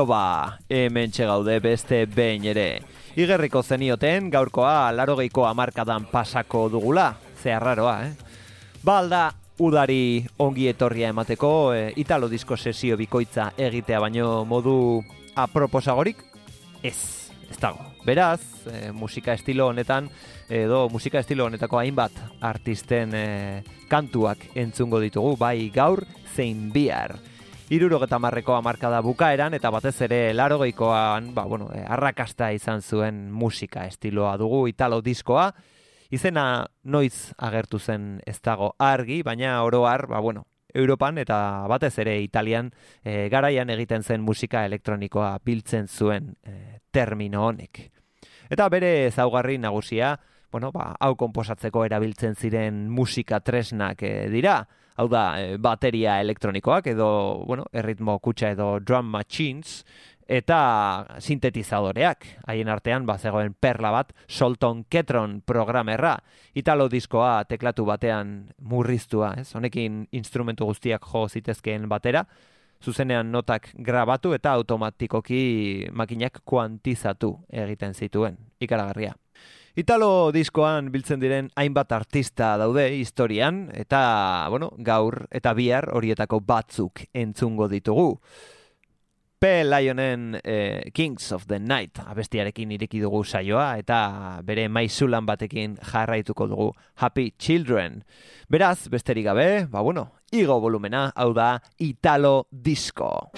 Bueno ba, hemen gaude beste behin ere. Igerriko zenioten gaurkoa larogeiko amarkadan pasako dugula. Zeharraroa, eh? Balda, udari ongi etorria emateko e, italo disko sesio bikoitza egitea baino modu aproposagorik? Ez, ez dago. Beraz, e, musika estilo honetan, edo musika estilo honetako hainbat artisten e, kantuak entzungo ditugu, bai gaur zein bihar irurogeta marreko amarkada bukaeran, eta batez ere larogeikoan, ba, bueno, eh, arrakasta izan zuen musika estiloa dugu italo diskoa, izena noiz agertu zen ez dago argi, baina oroar, ba, bueno, Europan eta batez ere Italian e, garaian egiten zen musika elektronikoa biltzen zuen e, termino honek. Eta bere ezaugarri nagusia, bueno, ba, hau konposatzeko erabiltzen ziren musika tresnak e, dira, hau da, e, bateria elektronikoak edo, bueno, erritmo kutsa edo drum machines, eta sintetizadoreak. Haien artean, ba, zegoen perla bat, Solton Ketron programerra, italo diskoa teklatu batean murriztua, ez? Honekin instrumentu guztiak jo zitezkeen batera, zuzenean notak grabatu eta automatikoki makinak kuantizatu egiten zituen. Ikaragarria. Italo diskoan biltzen diren hainbat artista daude historian, eta, bueno, gaur eta bihar horietako batzuk entzungo ditugu. P. Lionen eh, Kings of the Night abestiarekin ireki dugu saioa, eta bere maizulan batekin jarraituko dugu Happy Children. Beraz, besterik gabe, ba bueno, igo volumena, hau da Italo Disco.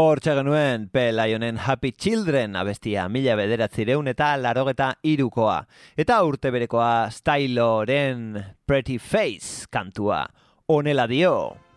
Hor genuen P. Lionen Happy Children abestia mila bederatzireun eta larogeta irukoa. Eta urte berekoa Styloren Pretty Face kantua. Honela dio.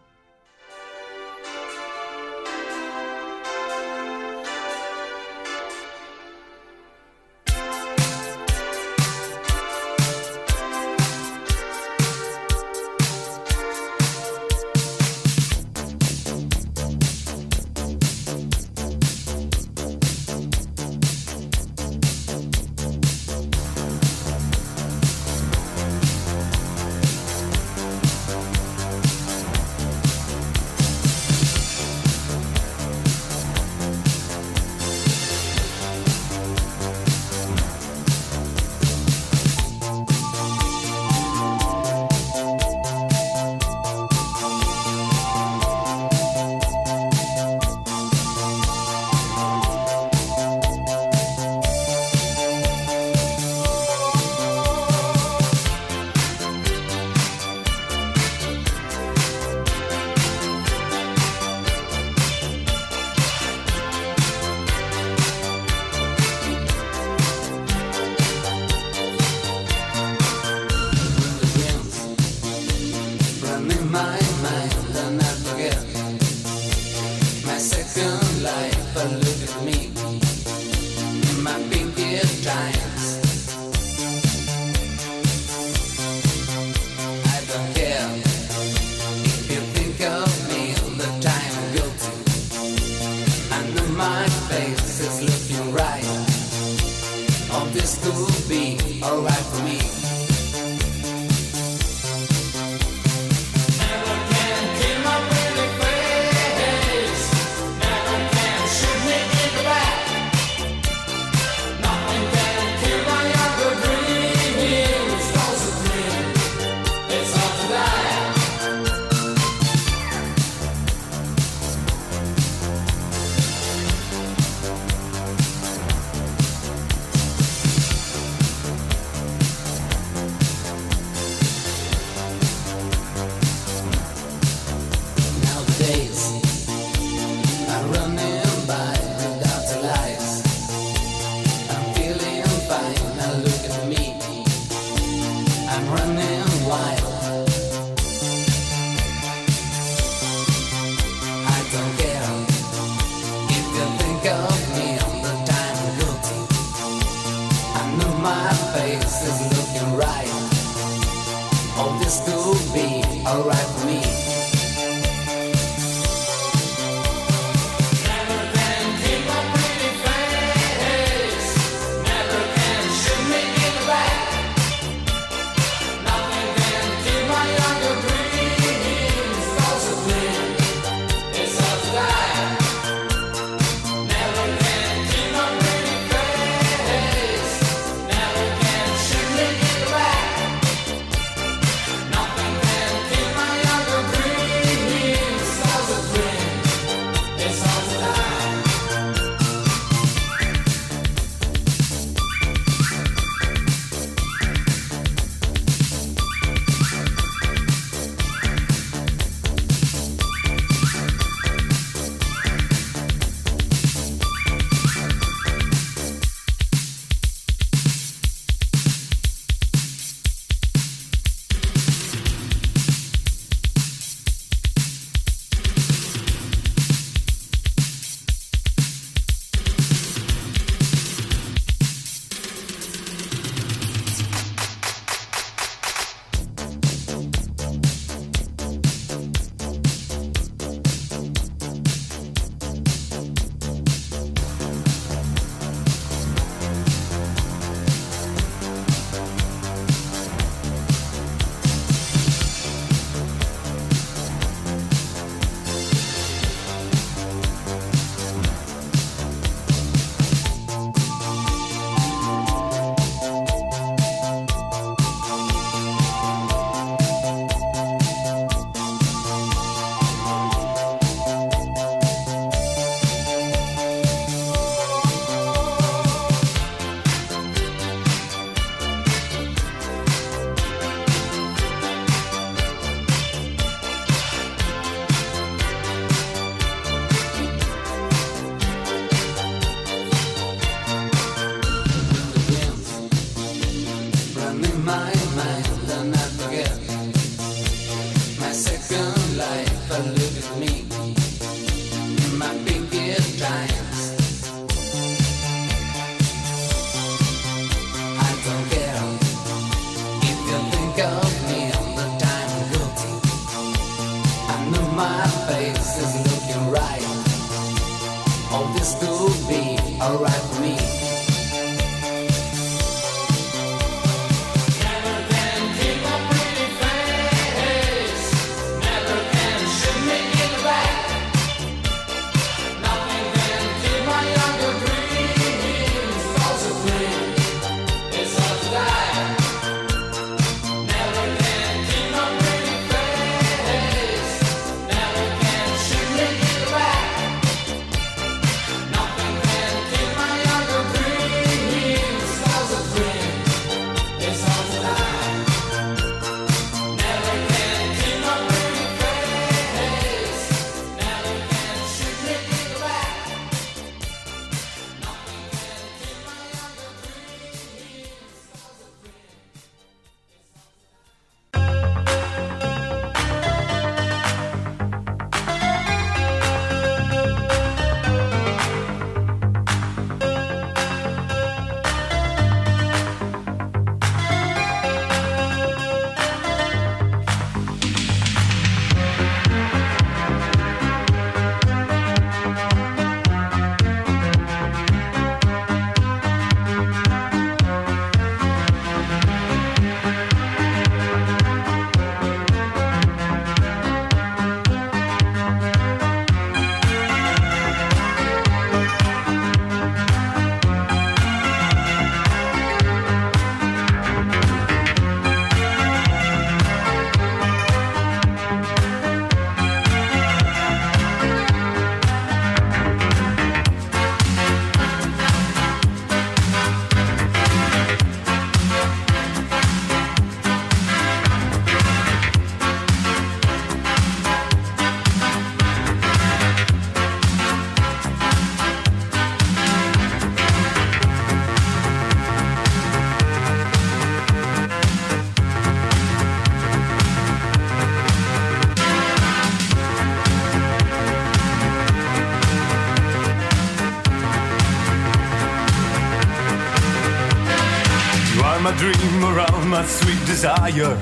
Desire.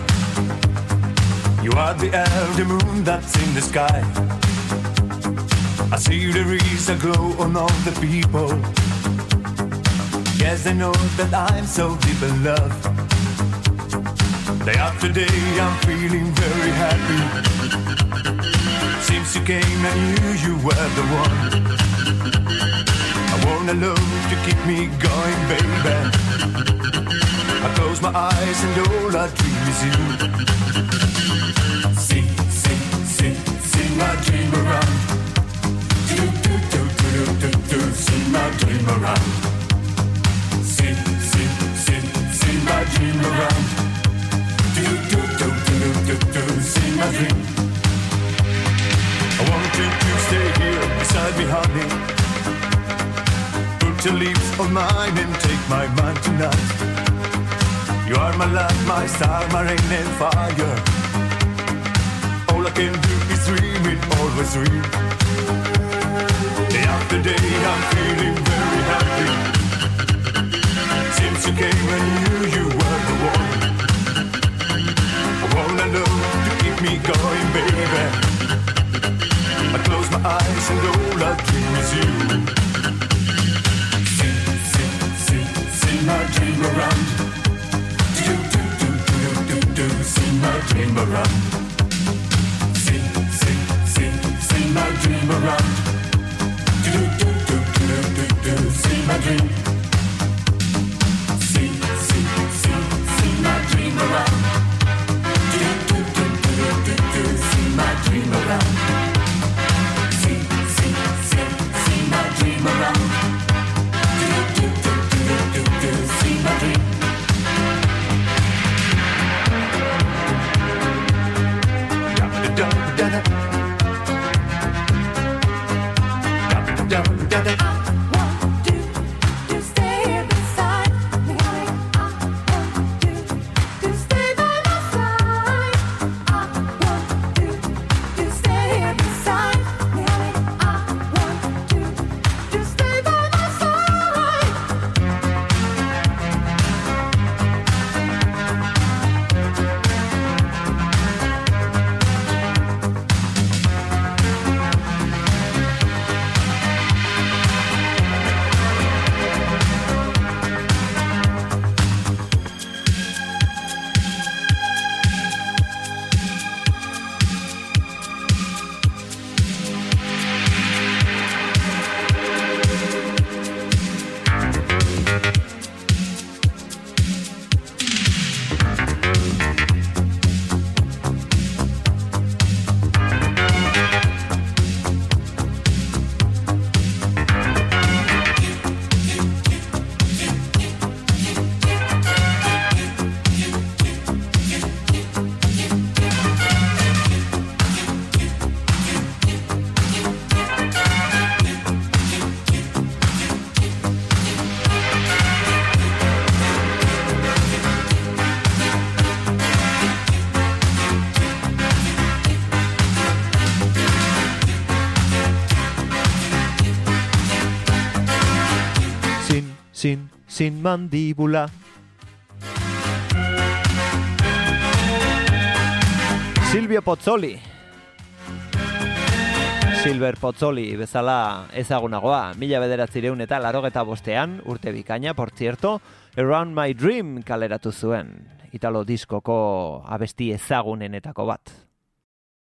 You are the the moon that's in the sky. I see there is a glow on all the people. Yes, I know that I'm so deep in love. Day after day, I'm feeling very happy. Since you came, I knew you were the one. I want a love to keep me going, baby. I close my eyes and all I dream is you. See, see, see, see my dream around. Do, do, do, do, do, do, see my dream around. See, see, see, see my dream around. Do, do, do, do, do, do, see my dream. I want you to stay here beside me, honey. Your lips on mine and take my mind tonight. You are my light, my star, my rain and fire. All I can do is dream it, always dream. Day after day, I'm feeling very happy. Since you came, I knew you were the one. I wanna know to keep me going, baby. I close my eyes and all I dream is you. My dream around see my dream around. See, see, see, see my dream around. Do do do do do do do, see my dream. sin mandíbula. Silvio Pozzoli. Silver Pozzoli bezala ezagunagoa, mila bederatzireun eta larogeta bostean, urte bikaina, por cierto, Around My Dream kaleratu zuen, italo diskoko abesti ezagunenetako bat.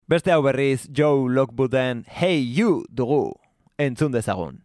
Beste hau berriz, Joe Lockwooden Hey You dugu, entzun dezagun.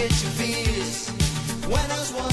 get your fears when I was one.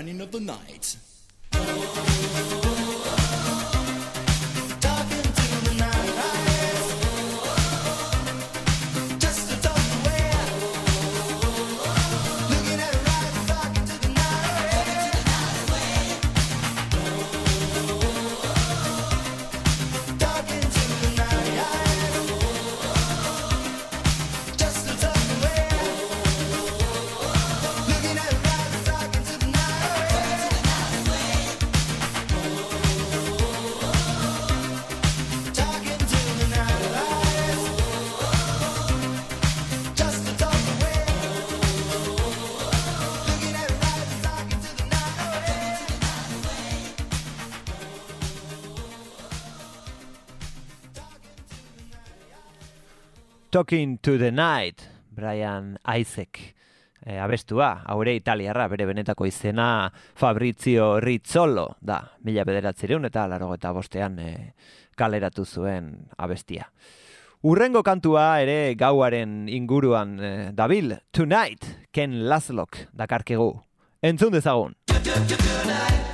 running of the night. Talking to the Night, Brian Isaac e, abestua, haure italiarra, bere benetako izena Fabrizio Rizzolo, da, mila bederatzireun eta laro eta bostean e, kaleratu zuen abestia. Urrengo kantua ere gauaren inguruan e, dabil, Tonight, Ken Laszlok, dakarkegu. Entzun dezagun. Tonight.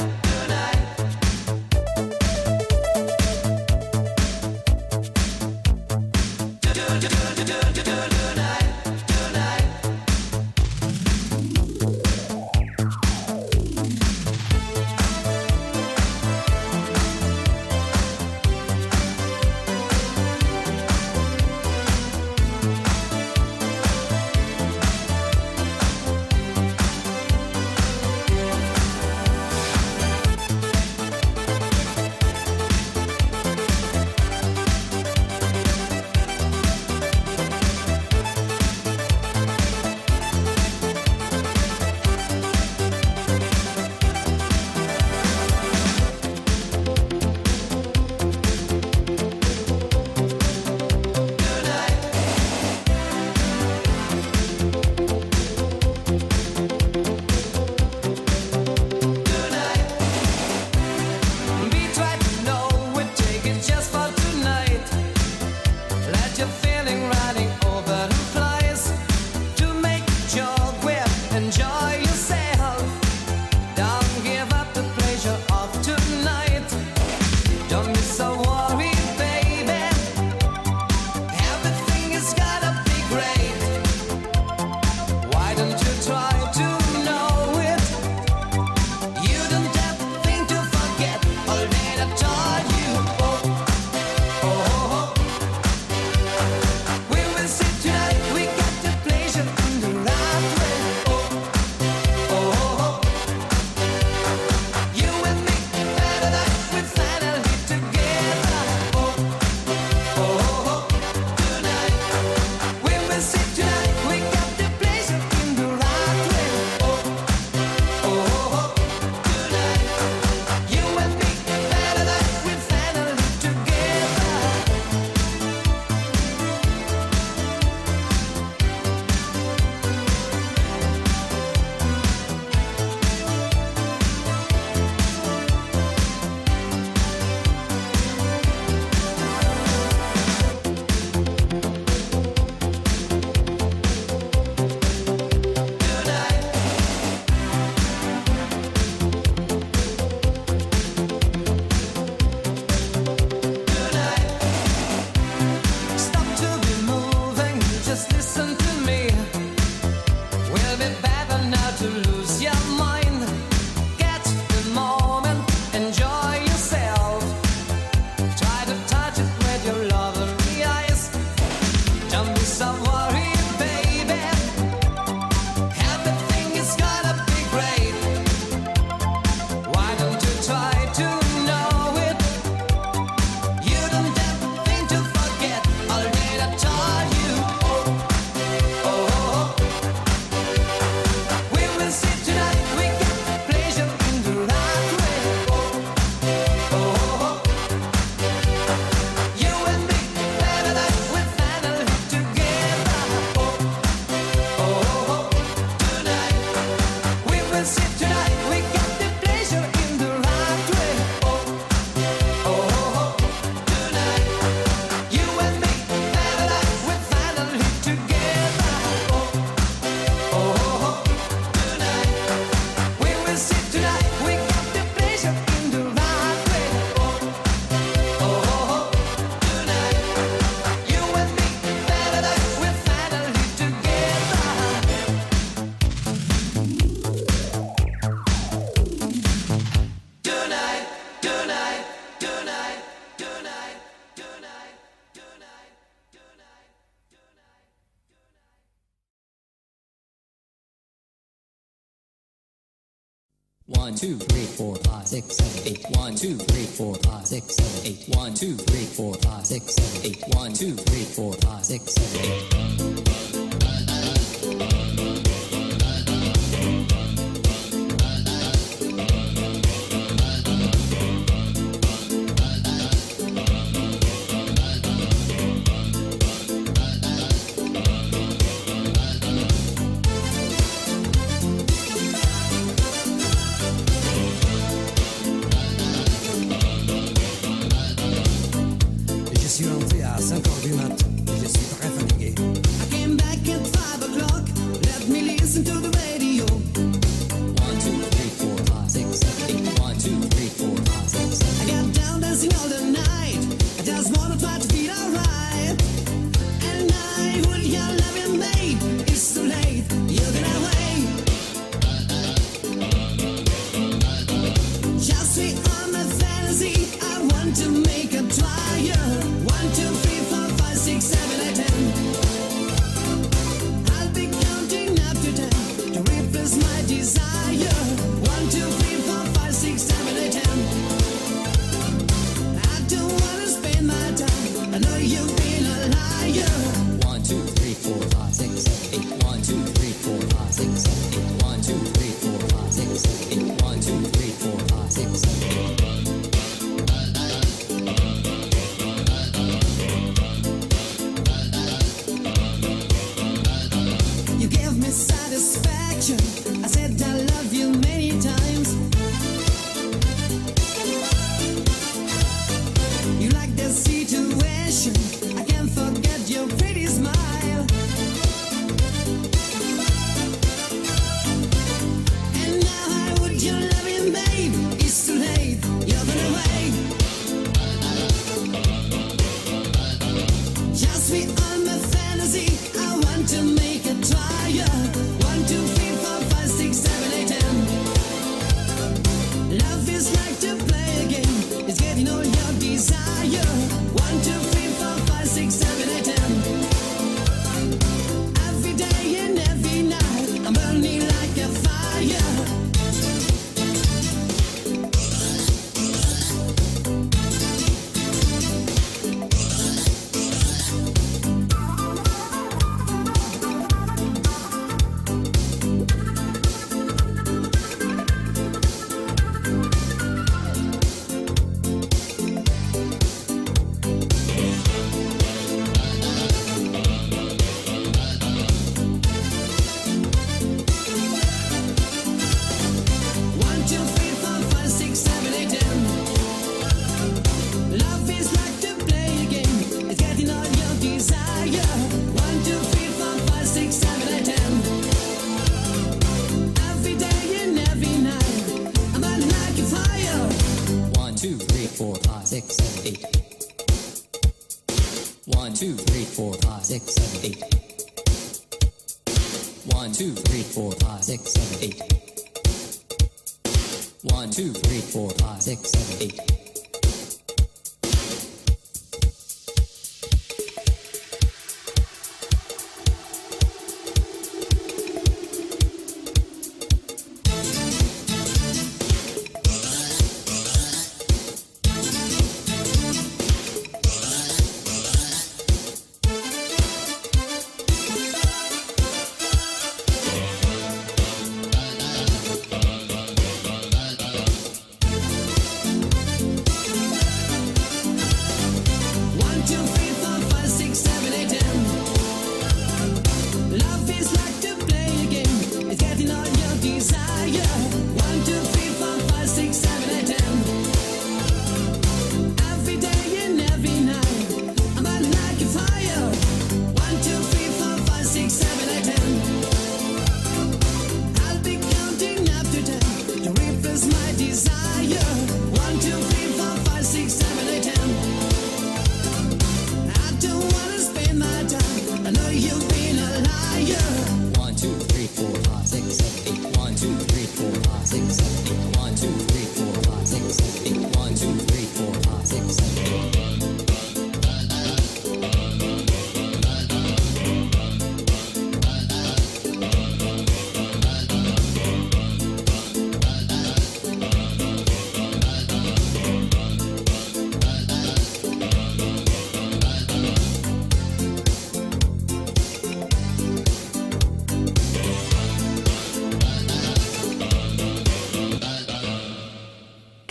One, two, three, four, five, six, seven, eight. One, two, three, four, five, six, seven, eight. One, two, three, four, five, six, seven, eight. One, two, three, four, five, six, seven, eight. Six, seven, eight. One, two, three, four, five, six, seven, eight. One, two, three, four, five, six, seven, eight.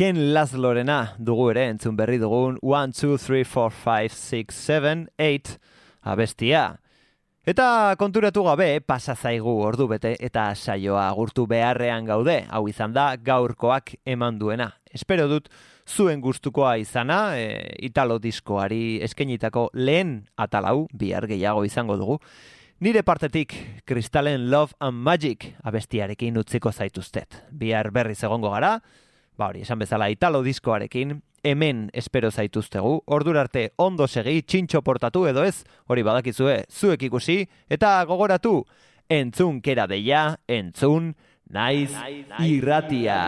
Ken Laszlorena dugu ere entzun berri dugun 1, 2, 3, 4, 5, 6, 7, 8 abestia. Eta konturatu gabe pasa zaigu ordu bete eta saioa agurtu beharrean gaude, hau izan da gaurkoak eman duena. Espero dut zuen gustukoa izana, e, italo diskoari eskenitako lehen atalau, bihar gehiago izango dugu. Nire partetik, Kristalen Love and Magic abestiarekin utziko zaituztet. Bihar berriz egongo gara, ba hori, esan bezala italo diskoarekin, hemen espero zaituztegu, ordura arte ondo segi, txintxo portatu edo ez, hori badakizue, zuek ikusi, eta gogoratu, entzun kera deia, entzun, naiz irratia.